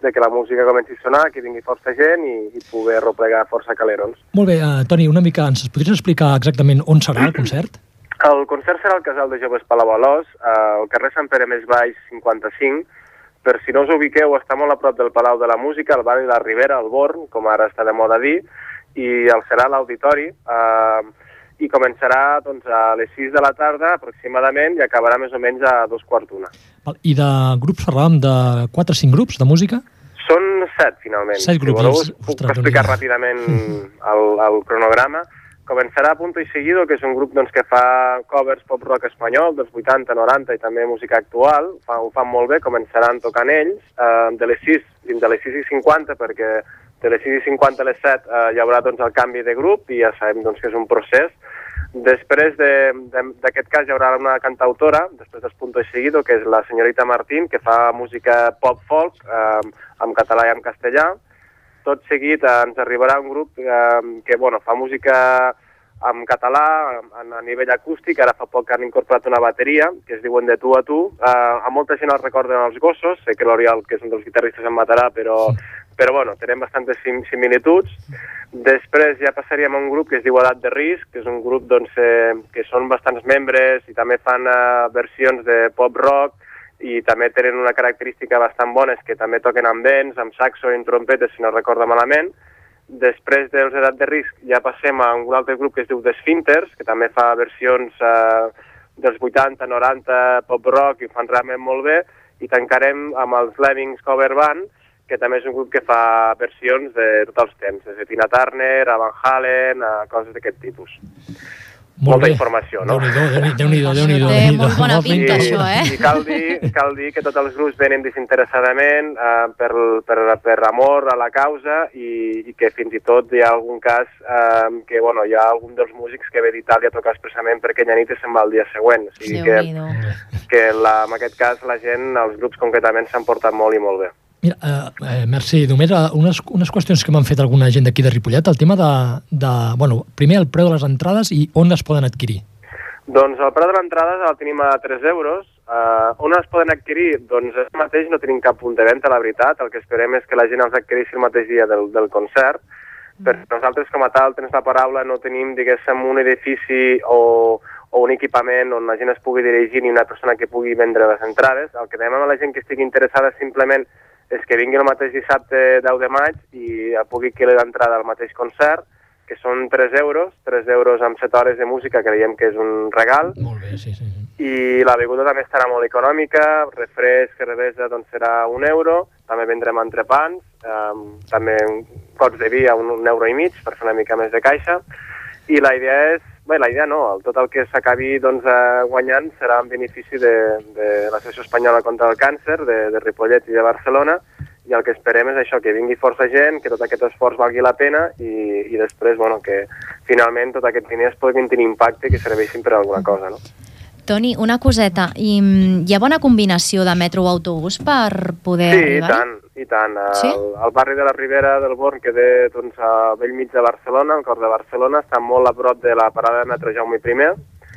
de que la música comenci a sonar, que vingui força gent i, i poder replegar força calerons. Molt bé, uh, Toni, una mica ens podries explicar exactament on serà el concert? El concert serà al Casal de Joves Palabolós, al carrer Sant Pere Més Baix 55, per si no us ubiqueu, està molt a prop del Palau de la Música, al barri de la Ribera, al Born, com ara està de moda dir, i el serà l'auditori, eh, i començarà doncs, a les 6 de la tarda aproximadament i acabarà més o menys a dos quarts d'una. I de grups parlàvem de 4 o 5 grups de música? Són 7, finalment. 7 grups. Si voleu, us puc Ostres, explicar Déu-n'hi-do. ràpidament el, el cronograma. Començarà a Punto y Seguido, que és un grup doncs, que fa covers pop-rock espanyol dels 80, 90 i també música actual. Fa, ho fan molt bé, començaran tocant ells. Eh, de les 6, fins a les 6 i 50, perquè de les 6 i 50 a les 7 eh, hi haurà doncs, el canvi de grup i ja sabem doncs, que és un procés. Després de- de- d'aquest cas hi haurà una cantautora, després dels y Seguido, que és la senyorita Martín, que fa música pop-folk eh, en català i en castellà. Tot seguit eh, ens arribarà un grup eh, que bueno, fa música en català, a, a nivell acústic, ara fa poc que han incorporat una bateria, que es diuen de tu a tu. Eh, a molta gent els recorden els gossos, sé que l'Oriol, que és un dels guitarristes, em matarà, però, però bueno, tenim bastantes sim similituds. Després ja passaríem a un grup que es diu Edat de Risc, que és un grup doncs, eh, que són bastants membres i també fan eh, versions de pop-rock i també tenen una característica bastant bona, és que també toquen amb vents, amb saxo i amb trompetes, si no recordo malament. Després dels Edat de Risc ja passem a un altre grup que es diu The Sphincters, que també fa versions eh, dels 80, 90, pop-rock i fan realment molt bé, i tancarem amb els Lemmings Cover Band, que també és un grup que fa versions de tots els temps, des de Tina Turner, a Van Halen, a coses d'aquest tipus. Molt Molta bé. informació, no? Déu-n'hi-do, Déu-n'hi-do, Déu-n'hi-do. té Déu-n'hi-do. molt bona pinta, això, eh? I cal dir, cal dir que tots els grups venen desinteressadament eh, per, per, per amor a la causa i, i que fins i tot hi ha algun cas eh, que bueno, hi ha algun dels músics que ve d'Itàlia a tocar expressament per aquella nit i se'n va el dia següent. O sigui que, que la, en aquest cas la gent, els grups concretament s'han portat molt i molt bé. Mira, eh, eh, merci. Només eh, unes, unes qüestions que m'han fet alguna gent d'aquí de Ripollet. El tema de, de... Bueno, primer el preu de les entrades i on les poden adquirir. Doncs el preu de l'entrada el tenim a 3 euros. Uh, on es poden adquirir? Doncs ara mateix no tenim cap punt de venda, la veritat. El que esperem és que la gent els adquireixi el mateix dia del, del concert. Perquè nosaltres, com a tal, tens la paraula, no tenim, diguéssim, un edifici o, o un equipament on la gent es pugui dirigir i una persona que pugui vendre les entrades. El que demanem a la gent que estigui interessada simplement és que vingui el mateix dissabte 10 de maig i pugui adquirir l'entrada al mateix concert, que són 3 euros, 3 euros amb 7 hores de música, creiem que és un regal, Molt bé, sí, sí. sí. i la beguda també estarà molt econòmica, refresc, cervesa, doncs serà un euro, també vendrem entrepans, um, també cots de vi a un, un euro i mig per fer una mica més de caixa, i la idea és, bé, la idea no, el, tot el que s'acabi doncs, eh, guanyant serà en benefici de, de l'Associació Espanyola contra el Càncer, de, de Ripollet i de Barcelona, i el que esperem és això, que vingui força gent, que tot aquest esforç valgui la pena i, i després, bueno, que finalment tot aquest diners puguin tenir impacte i que serveixin per a alguna cosa, no? Toni, una coseta. I, mm, hi ha bona combinació de metro o autobús per poder Sí, arribar? tant, i tant. Sí? El, el barri de la Ribera del Born, que té doncs, a vell mig de Barcelona, al cor de Barcelona, està molt a prop de la parada de metro Jaume I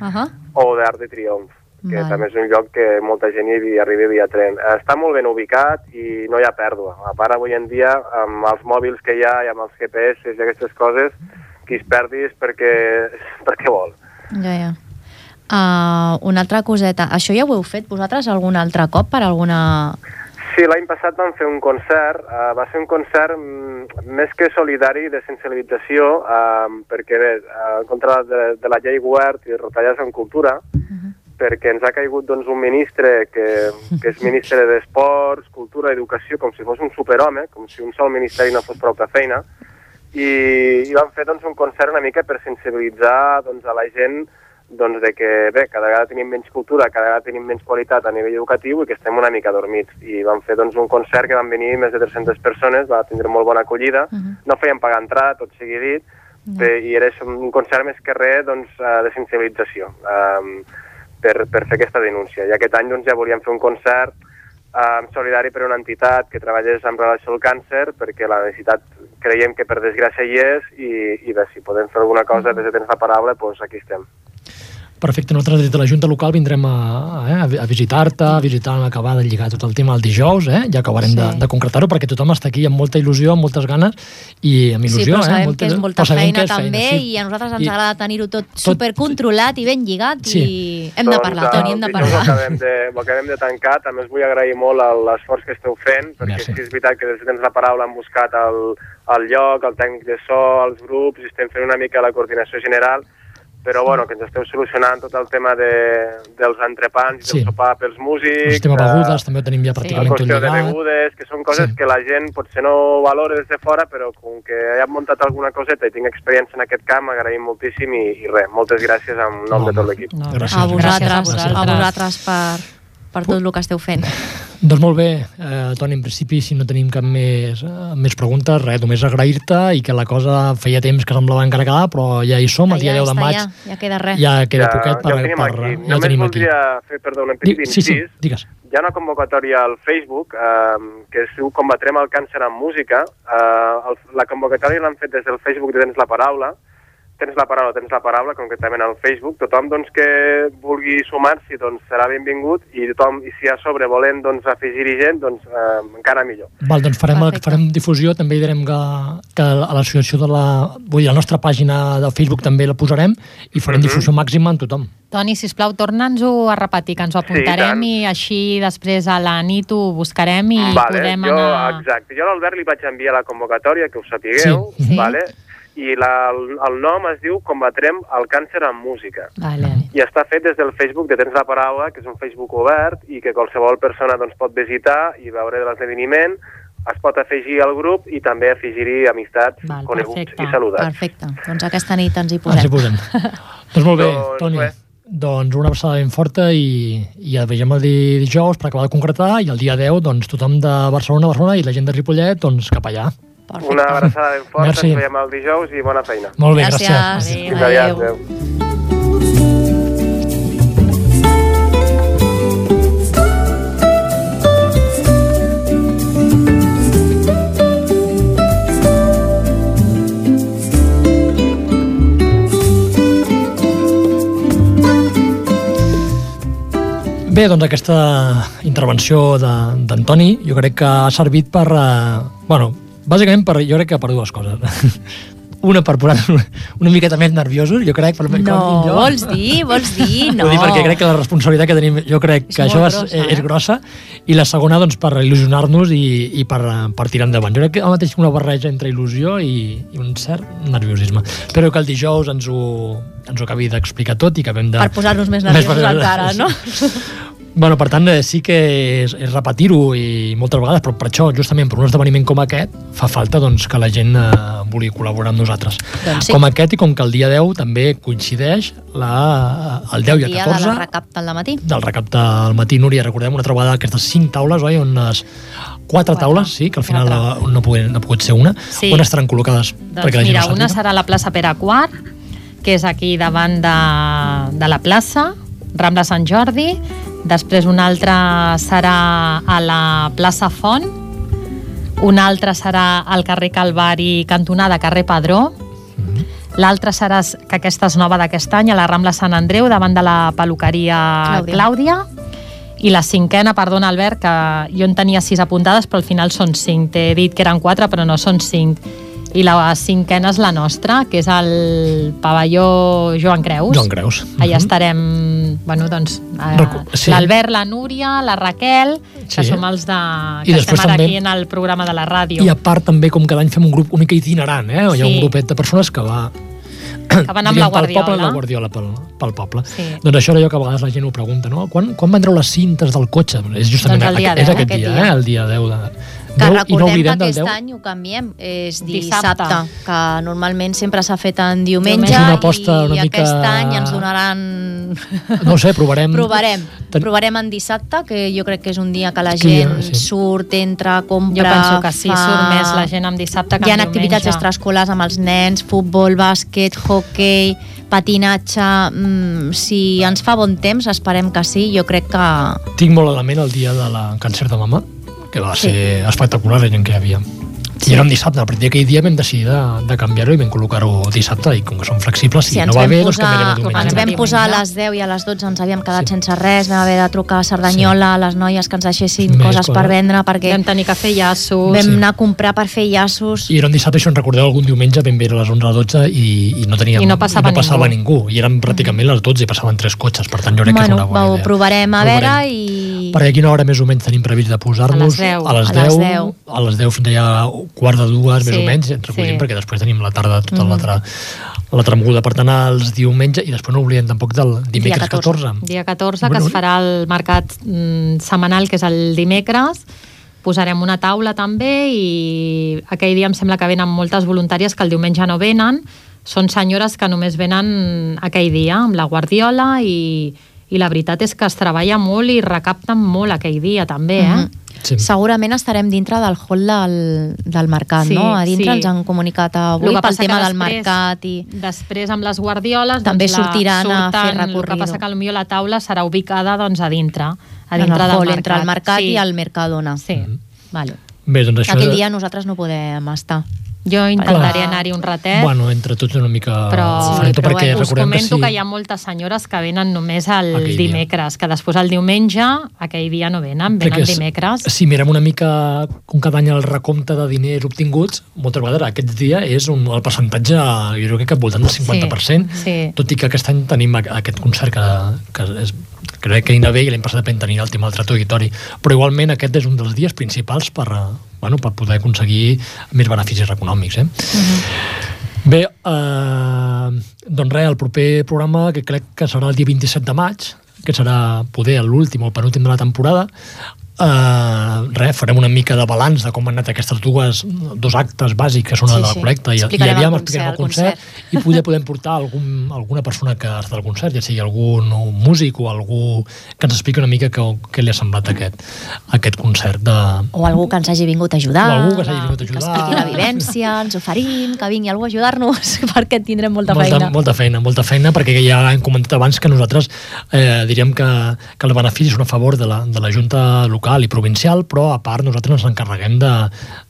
Uh -huh. o d'Arc de Triomf, que Val. també és un lloc que molta gent hi arriba via tren. Està molt ben ubicat i no hi ha pèrdua. A part, avui en dia, amb els mòbils que hi ha i amb els GPS i aquestes coses, qui es perdi és perquè, perquè vol. Ja, ja. Uh, una altra coseta. Això ja ho heu fet vosaltres algun altre cop per alguna... Sí, l'any passat vam fer un concert, uh, va ser un concert mm, més que solidari de sensibilització, uh, perquè bé, uh, contra de, de la llei Guert i retallades en cultura, perquè ens ha caigut doncs, un ministre que, que és ministre d'Esports, Cultura Educació, com si fos un superhome, com si un sol ministeri no fos prou de feina, i, i vam fer doncs, un concert una mica per sensibilitzar doncs, a la gent doncs, de que bé, cada vegada tenim menys cultura, cada vegada tenim menys qualitat a nivell educatiu i que estem una mica dormits. I vam fer doncs, un concert que van venir més de 300 persones, va tindre molt bona acollida, uh -huh. no feien pagar entrada, tot sigui dit, uh -huh. i era un concert més que res doncs, eh, de sensibilització um, per, per fer aquesta denúncia. I aquest any doncs, ja volíem fer un concert um, solidari per a una entitat que treballés en relació al càncer, perquè la necessitat creiem que per desgràcia hi és i, i bé, si podem fer alguna cosa des de tens la paraula, doncs aquí estem. Perfecte, nosaltres des de la Junta Local vindrem a, eh, a visitar-te, a visitar l'acabar de lligar tot el tema el dijous, eh? ja acabarem sí. de, de concretar-ho, perquè tothom està aquí amb molta il·lusió, amb moltes ganes i amb il·lusió. sí, però sabem eh? molta, que és molta feina és també sí. i a nosaltres ens I- agrada tenir-ho tot, supercontrolat i ben lligat Sí. i hem de parlar, Doncs, Toni, hem de dijous Ho parlar. acabem de, ho acabem de tancar. També us vull agrair molt l'esforç que esteu fent, perquè Merci. és veritat que des de tens la paraula hem buscat el, el lloc, el tècnic de so, els grups, i estem fent una mica la coordinació general, però bueno, que ens esteu solucionant tot el tema de, dels entrepans i Sí. del sopar pels músics. El tema begudes també ho tenim ja la pràcticament tot qüestió de lligat. begudes, que són coses Sí. que la gent potser no valora des de fora, però com que he muntat alguna coseta i tinc experiència en aquest camp, agraïm moltíssim i, i res, moltes gràcies en nom de tot l'equip. No, Gràcies. A vosaltres, Gràcies a a vosaltres. vosaltres per, per tot el que esteu fent. Doncs molt bé, eh, Toni, en principi, si no tenim cap més, eh, més preguntes, res, només agrair-te i que la cosa feia temps que semblava encara quedar, però ja hi som, el dia 10 de maig, ja, ja queda res. ja queda poquet per... ja ho tenim per, aquí. ja Només tenim aquí. voldria fer, perdó, un Di- petit Sí, sí, incís. digues. Hi ha una convocatòria al Facebook eh, que es diu Combatrem el càncer amb música. Eh, el, la convocatòria l'han fet des del Facebook de Tens la Paraula. Tens la paraula, tens la paraula, concretament al Facebook. Tothom doncs, que vulgui sumar-s'hi doncs, serà benvingut i tothom, i si a sobre volem doncs, afegir-hi gent, doncs eh, encara millor. Val, doncs farem, Perfecte. farem difusió, també direm que, que a l'associació de la... Vull dir, la nostra pàgina de Facebook també la posarem i farem Mhm. difusió màxima en tothom. Toni, sisplau, torna'ns-ho a repetir, que ens ho apuntarem tant. i així després a la nit ho buscarem i vale, podem jo, anar... Exacte, jo a l'Albert li vaig enviar la convocatòria, que ho sapigueu, Sí. Sí. I la, el, el nom es diu Combatrem el càncer amb música. Vale. i està fet des del Facebook de Tens la Paraula, que és un Facebook obert i que qualsevol persona doncs, pot visitar i veure de l'esdeveniment, es pot afegir al grup i també afegir-hi amistats, Val, coneguts perfecte. i saludats. Perfecte. Doncs aquesta nit ens hi Ens hi posem. posem. doncs molt bé, Doncs Toni. res. Doncs una abraçada ben forta i, i el veiem el di- dijous per acabar de concretar i el dia 10 doncs, tothom de Barcelona, Barcelona i la gent de Ripollet doncs, cap allà. Perfecte. Una abraçada ben forta, Merci. ens veiem el dijous i bona feina. Molt bé, Gràcies. gràcies. Adéu. Fins aviat, adéu. Bé, doncs aquesta intervenció de- d'Antoni jo crec que ha servit per... Eh, bueno, bàsicament per, jo crec que per dues coses. una per posar una, miqueta més nerviosos, jo crec, per No, jo. vols dir, vols dir, no. Ho dic perquè crec que la responsabilitat que tenim, jo crec És que això molt és, grossa, és eh? grossa, i la segona, doncs, per il·lusionar-nos i, i per, per tirar endavant. Jo crec que el mateix una barreja entre il·lusió i, i un cert nerviosisme. Espero que el dijous ens ho, ens ho acabi d'explicar tot i que acabem de... Per posar-nos més nerviosos encara, no? Bueno, per tant, eh, sí que és, és repetir-ho i moltes vegades, però per això, justament per un esdeveniment com aquest, fa falta doncs, que la gent eh, vulgui col·laborar amb nosaltres. Doncs sí. Com aquest i com que el dia 10 també coincideix la, el 10 i el dia 14 de la recapta al matí. del recapte al matí, Núria, recordem una trobada d'aquestes cinc taules, oi? On les quatre taules, sí, que al final eh, no, pogut, no ha pogut ser una, Sí. on estaran col·locades? Doncs la gent mira, una serà a la plaça Pere IV, que és aquí davant de, de la plaça, Rambla Sant Jordi. Després una altra serà a la plaça Font. Una altra serà al carrer Calvari, cantonada carrer Padró. Mhm. L'altra serà, que aquesta és nova d'aquest any, a la Rambla Sant Andreu, davant de la peluqueria Clàudia. Clàudia. I la cinquena, perdona Albert, que jo en tenia sis apuntades, però al final són cinc. T'he dit que eren quatre, però no són cinc. I la cinquena és la nostra, que és el pavelló Joan Creus. Joan Creus. Allà Mhm. estarem, bueno, doncs, eh, sí. l'Albert, la Núria, la Raquel, que Sí. som els de, I que després estem ara també- aquí en el programa de la ràdio. I a part també, com cada any fem un grup una mica itinerant, eh? Hi ha un Sí. grupet de persones que va que van amb la diríem, pel poble, Guardiola. la Guardiola pel, pel poble. Sí. Doncs això era allò que a vegades la gent ho pregunta, no? Quan, quan vendreu les cintes del cotxe? És justament Doncs dia aqu- és 10, aquest aquest dia, dia. eh? El dia 10 de... Que 10, i no recordem oblidem que aquest 10. any ho canviem, és Dissabte. dissabte, que normalment sempre s'ha fet en diumenge, una aposta i una mica- aquest any ens donaran... No ho sé, provarem... Provarem. Ten- Provarem en dissabte, que jo crec que és un dia que la gent ja, sí. surt, entra, compra... Jo penso que sí, fa... surt més la gent amb dissabte que Hi ha activitats extraescolars amb els nens, futbol, bàsquet, hockey, patinatge... Mm, si ens fa bon temps, esperem que sí. Jo crec que... Tinc molt a la ment el dia de la càncer de mama, que va Sí. ser espectacular la gent que hi havia. I era un dissabte, a partir d'aquell dia vam decidir de, de canviar-ho i vam col·locar-ho dissabte i com que som flexibles, si, Sí, no va bé, doncs posar, canviarem a diumenge. ens vam posar a les 10 i a les 12 ens havíem quedat Sí. sense res, vam haver de trucar a Cerdanyola a les noies que ens deixessin Més coses per vendre perquè Vam tenir que fer llaços. vam Sí. anar a comprar per fer llaços I era un dissabte, això en recordeu, algun diumenge ben bé era a les 11 a les 12 i, i no teníem, I no passava i no passava ningú. I eren pràcticament les 12 i passaven tres cotxes, per tant jo crec que és bueno, una bona ho idea. provarem a veure i... Per a quina hora més o menys tenim previst de posar-nos? A les 10. A les A 10, les 10. a les 10 fins allà quart de dues, més Sí, o menys, ens recollim, sí. perquè després tenim la tarda tota Mhm. l'altra l'altra moguda. Per tant, els diumenge, i després no oblidem tampoc del dimecres 14. 14. Dia 14, Bueno, que es farà el mercat mm, setmanal, que és el dimecres. Posarem una taula també i aquell dia em sembla que venen moltes voluntàries que el diumenge no venen. Són senyores que només venen aquell dia amb la guardiola i, i la veritat és que es treballa molt i recapten molt aquell dia també, eh? Mhm. Sí. Segurament estarem dintre del hall del, del mercat, Sí, no? A dintre sí. ens han comunicat avui pel tema que del després- mercat i... Després, amb les guardioles... També doncs, la- sortiran a fer surten, El que recorrido. passa que potser la taula serà ubicada doncs, a dintre, a en dintre el del hall, mercat. entre el mercat sí. i el Mercadona. Sí. Vale. Bé, doncs això... Aquell dia nosaltres no podem estar. Jo intentaré anar-hi un ratet, Bueno, entre tots una mica però, tot però perquè us comento que que, sí. hi ha moltes senyores que venen només el Aquell dia. dimecres, que després el diumenge, aquell dia no venen, Crec venen que és- dimecres. Si mirem una mica com cada any el recompte de diners obtinguts, moltes vegades aquest dia és un, el percentatge, jo crec que al voltant del 50%, sí. tot i que aquest any tenim aquest concert que, que és, crec que hi bé i l'any passat vam tenir el tema del Teatre Auditori, però igualment aquest és un dels dies principals per, bueno, per poder aconseguir més beneficis econòmics. Eh? Bé, eh, doncs res, el proper programa, que crec que serà el dia 27 de maig, que serà poder l'últim o el penúltim de la temporada, eh, res, farem una mica de balanç de com han anat aquestes dues dos actes bàsics que són Sí, el de la sí. col·lecta i, i aviam el explicarem el concert, concert, i poder podem portar algun, alguna persona que està al concert, ja sigui algun músic o algú que ens expliqui una mica què, què li ha semblat aquest, aquest concert de, O algú que ens hagi vingut a ajudar. o algú que s'hagi vingut a que ajudar expliqui la vivència, ens oferim, que vingui algú a ajudar-nos, perquè tindrem molta, molta, feina. molta feina, molta feina, perquè ja hem comentat abans que nosaltres eh, diríem que, que els beneficis són a favor de la, de la Junta local i provincial, però a part nosaltres ens encarreguem de,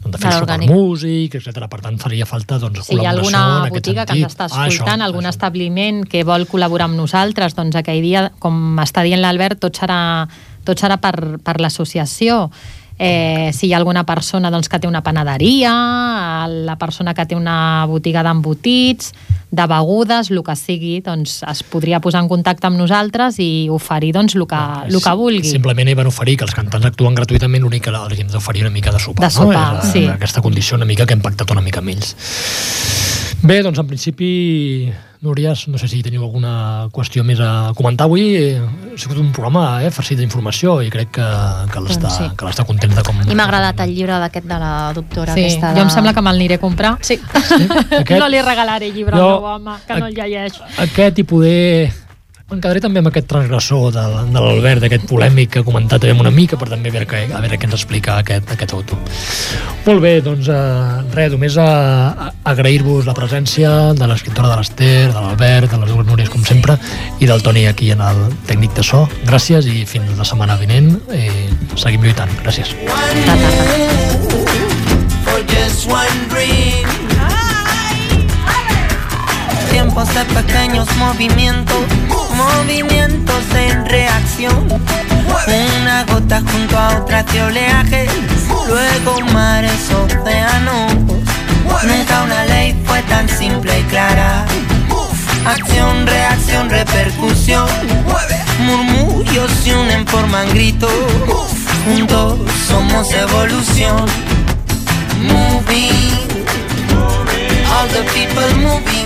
de fer l'orgànic. músic, etc. Per tant, faria falta doncs, Si hi ha col·laboració alguna botiga que sentit. ens està Ah, això, escoltant, algun això. establiment que vol col·laborar amb nosaltres, doncs aquell dia, com està dient l'Albert, tot serà, tot serà per, per l'associació. Eh, si hi ha alguna persona doncs, que té una panaderia, la persona que té una botiga d'embotits, de begudes, el que sigui, doncs es podria posar en contacte amb nosaltres i oferir doncs, el, que, el que vulgui. Simplement hi van oferir que els cantants actuen gratuïtament, l'únic que els hem d'oferir una mica de sopar. De sopar, no? És, sí. Aquesta condició una mica que hem pactat una mica amb ells. Bé, doncs en principi, Núria, no sé si teniu alguna qüestió més a comentar avui. Eh, Ha sigut un programa eh, farcit d'informació i crec que, que l'està Doncs sí. que l'està content de com... I m'ha agradat el llibre d'aquest de la doctora Sí, aquesta. De... jo em sembla que me'l aniré a comprar. Sí. Aquest- No li regalaré llibre Jo- al meu home, que no el llegeix. Aquest i poder... Em quedaré també amb aquest transgressor de, de l'Albert, aquest polèmic que ha comentat també una mica, per també a veure, què, a veure què ens explica aquest, aquest autor. Molt bé, doncs eh, res, només a, a, agrair-vos la presència de l'escriptora de l'Ester, de l'Albert, de les dues Núries, com sempre, i del Toni aquí en el tècnic de so. Gràcies i fins la setmana vinent. Eh, seguim lluitant. Gràcies. for just one dream. Tiempos de pequeños movimientos, movimientos en reacción. Una gota junto a otra de oleaje, luego mares, océanos. Nunca una ley fue tan simple y clara. Acción, reacción, repercusión. Murmullos se unen, forman gritos. Juntos somos evolución. Moving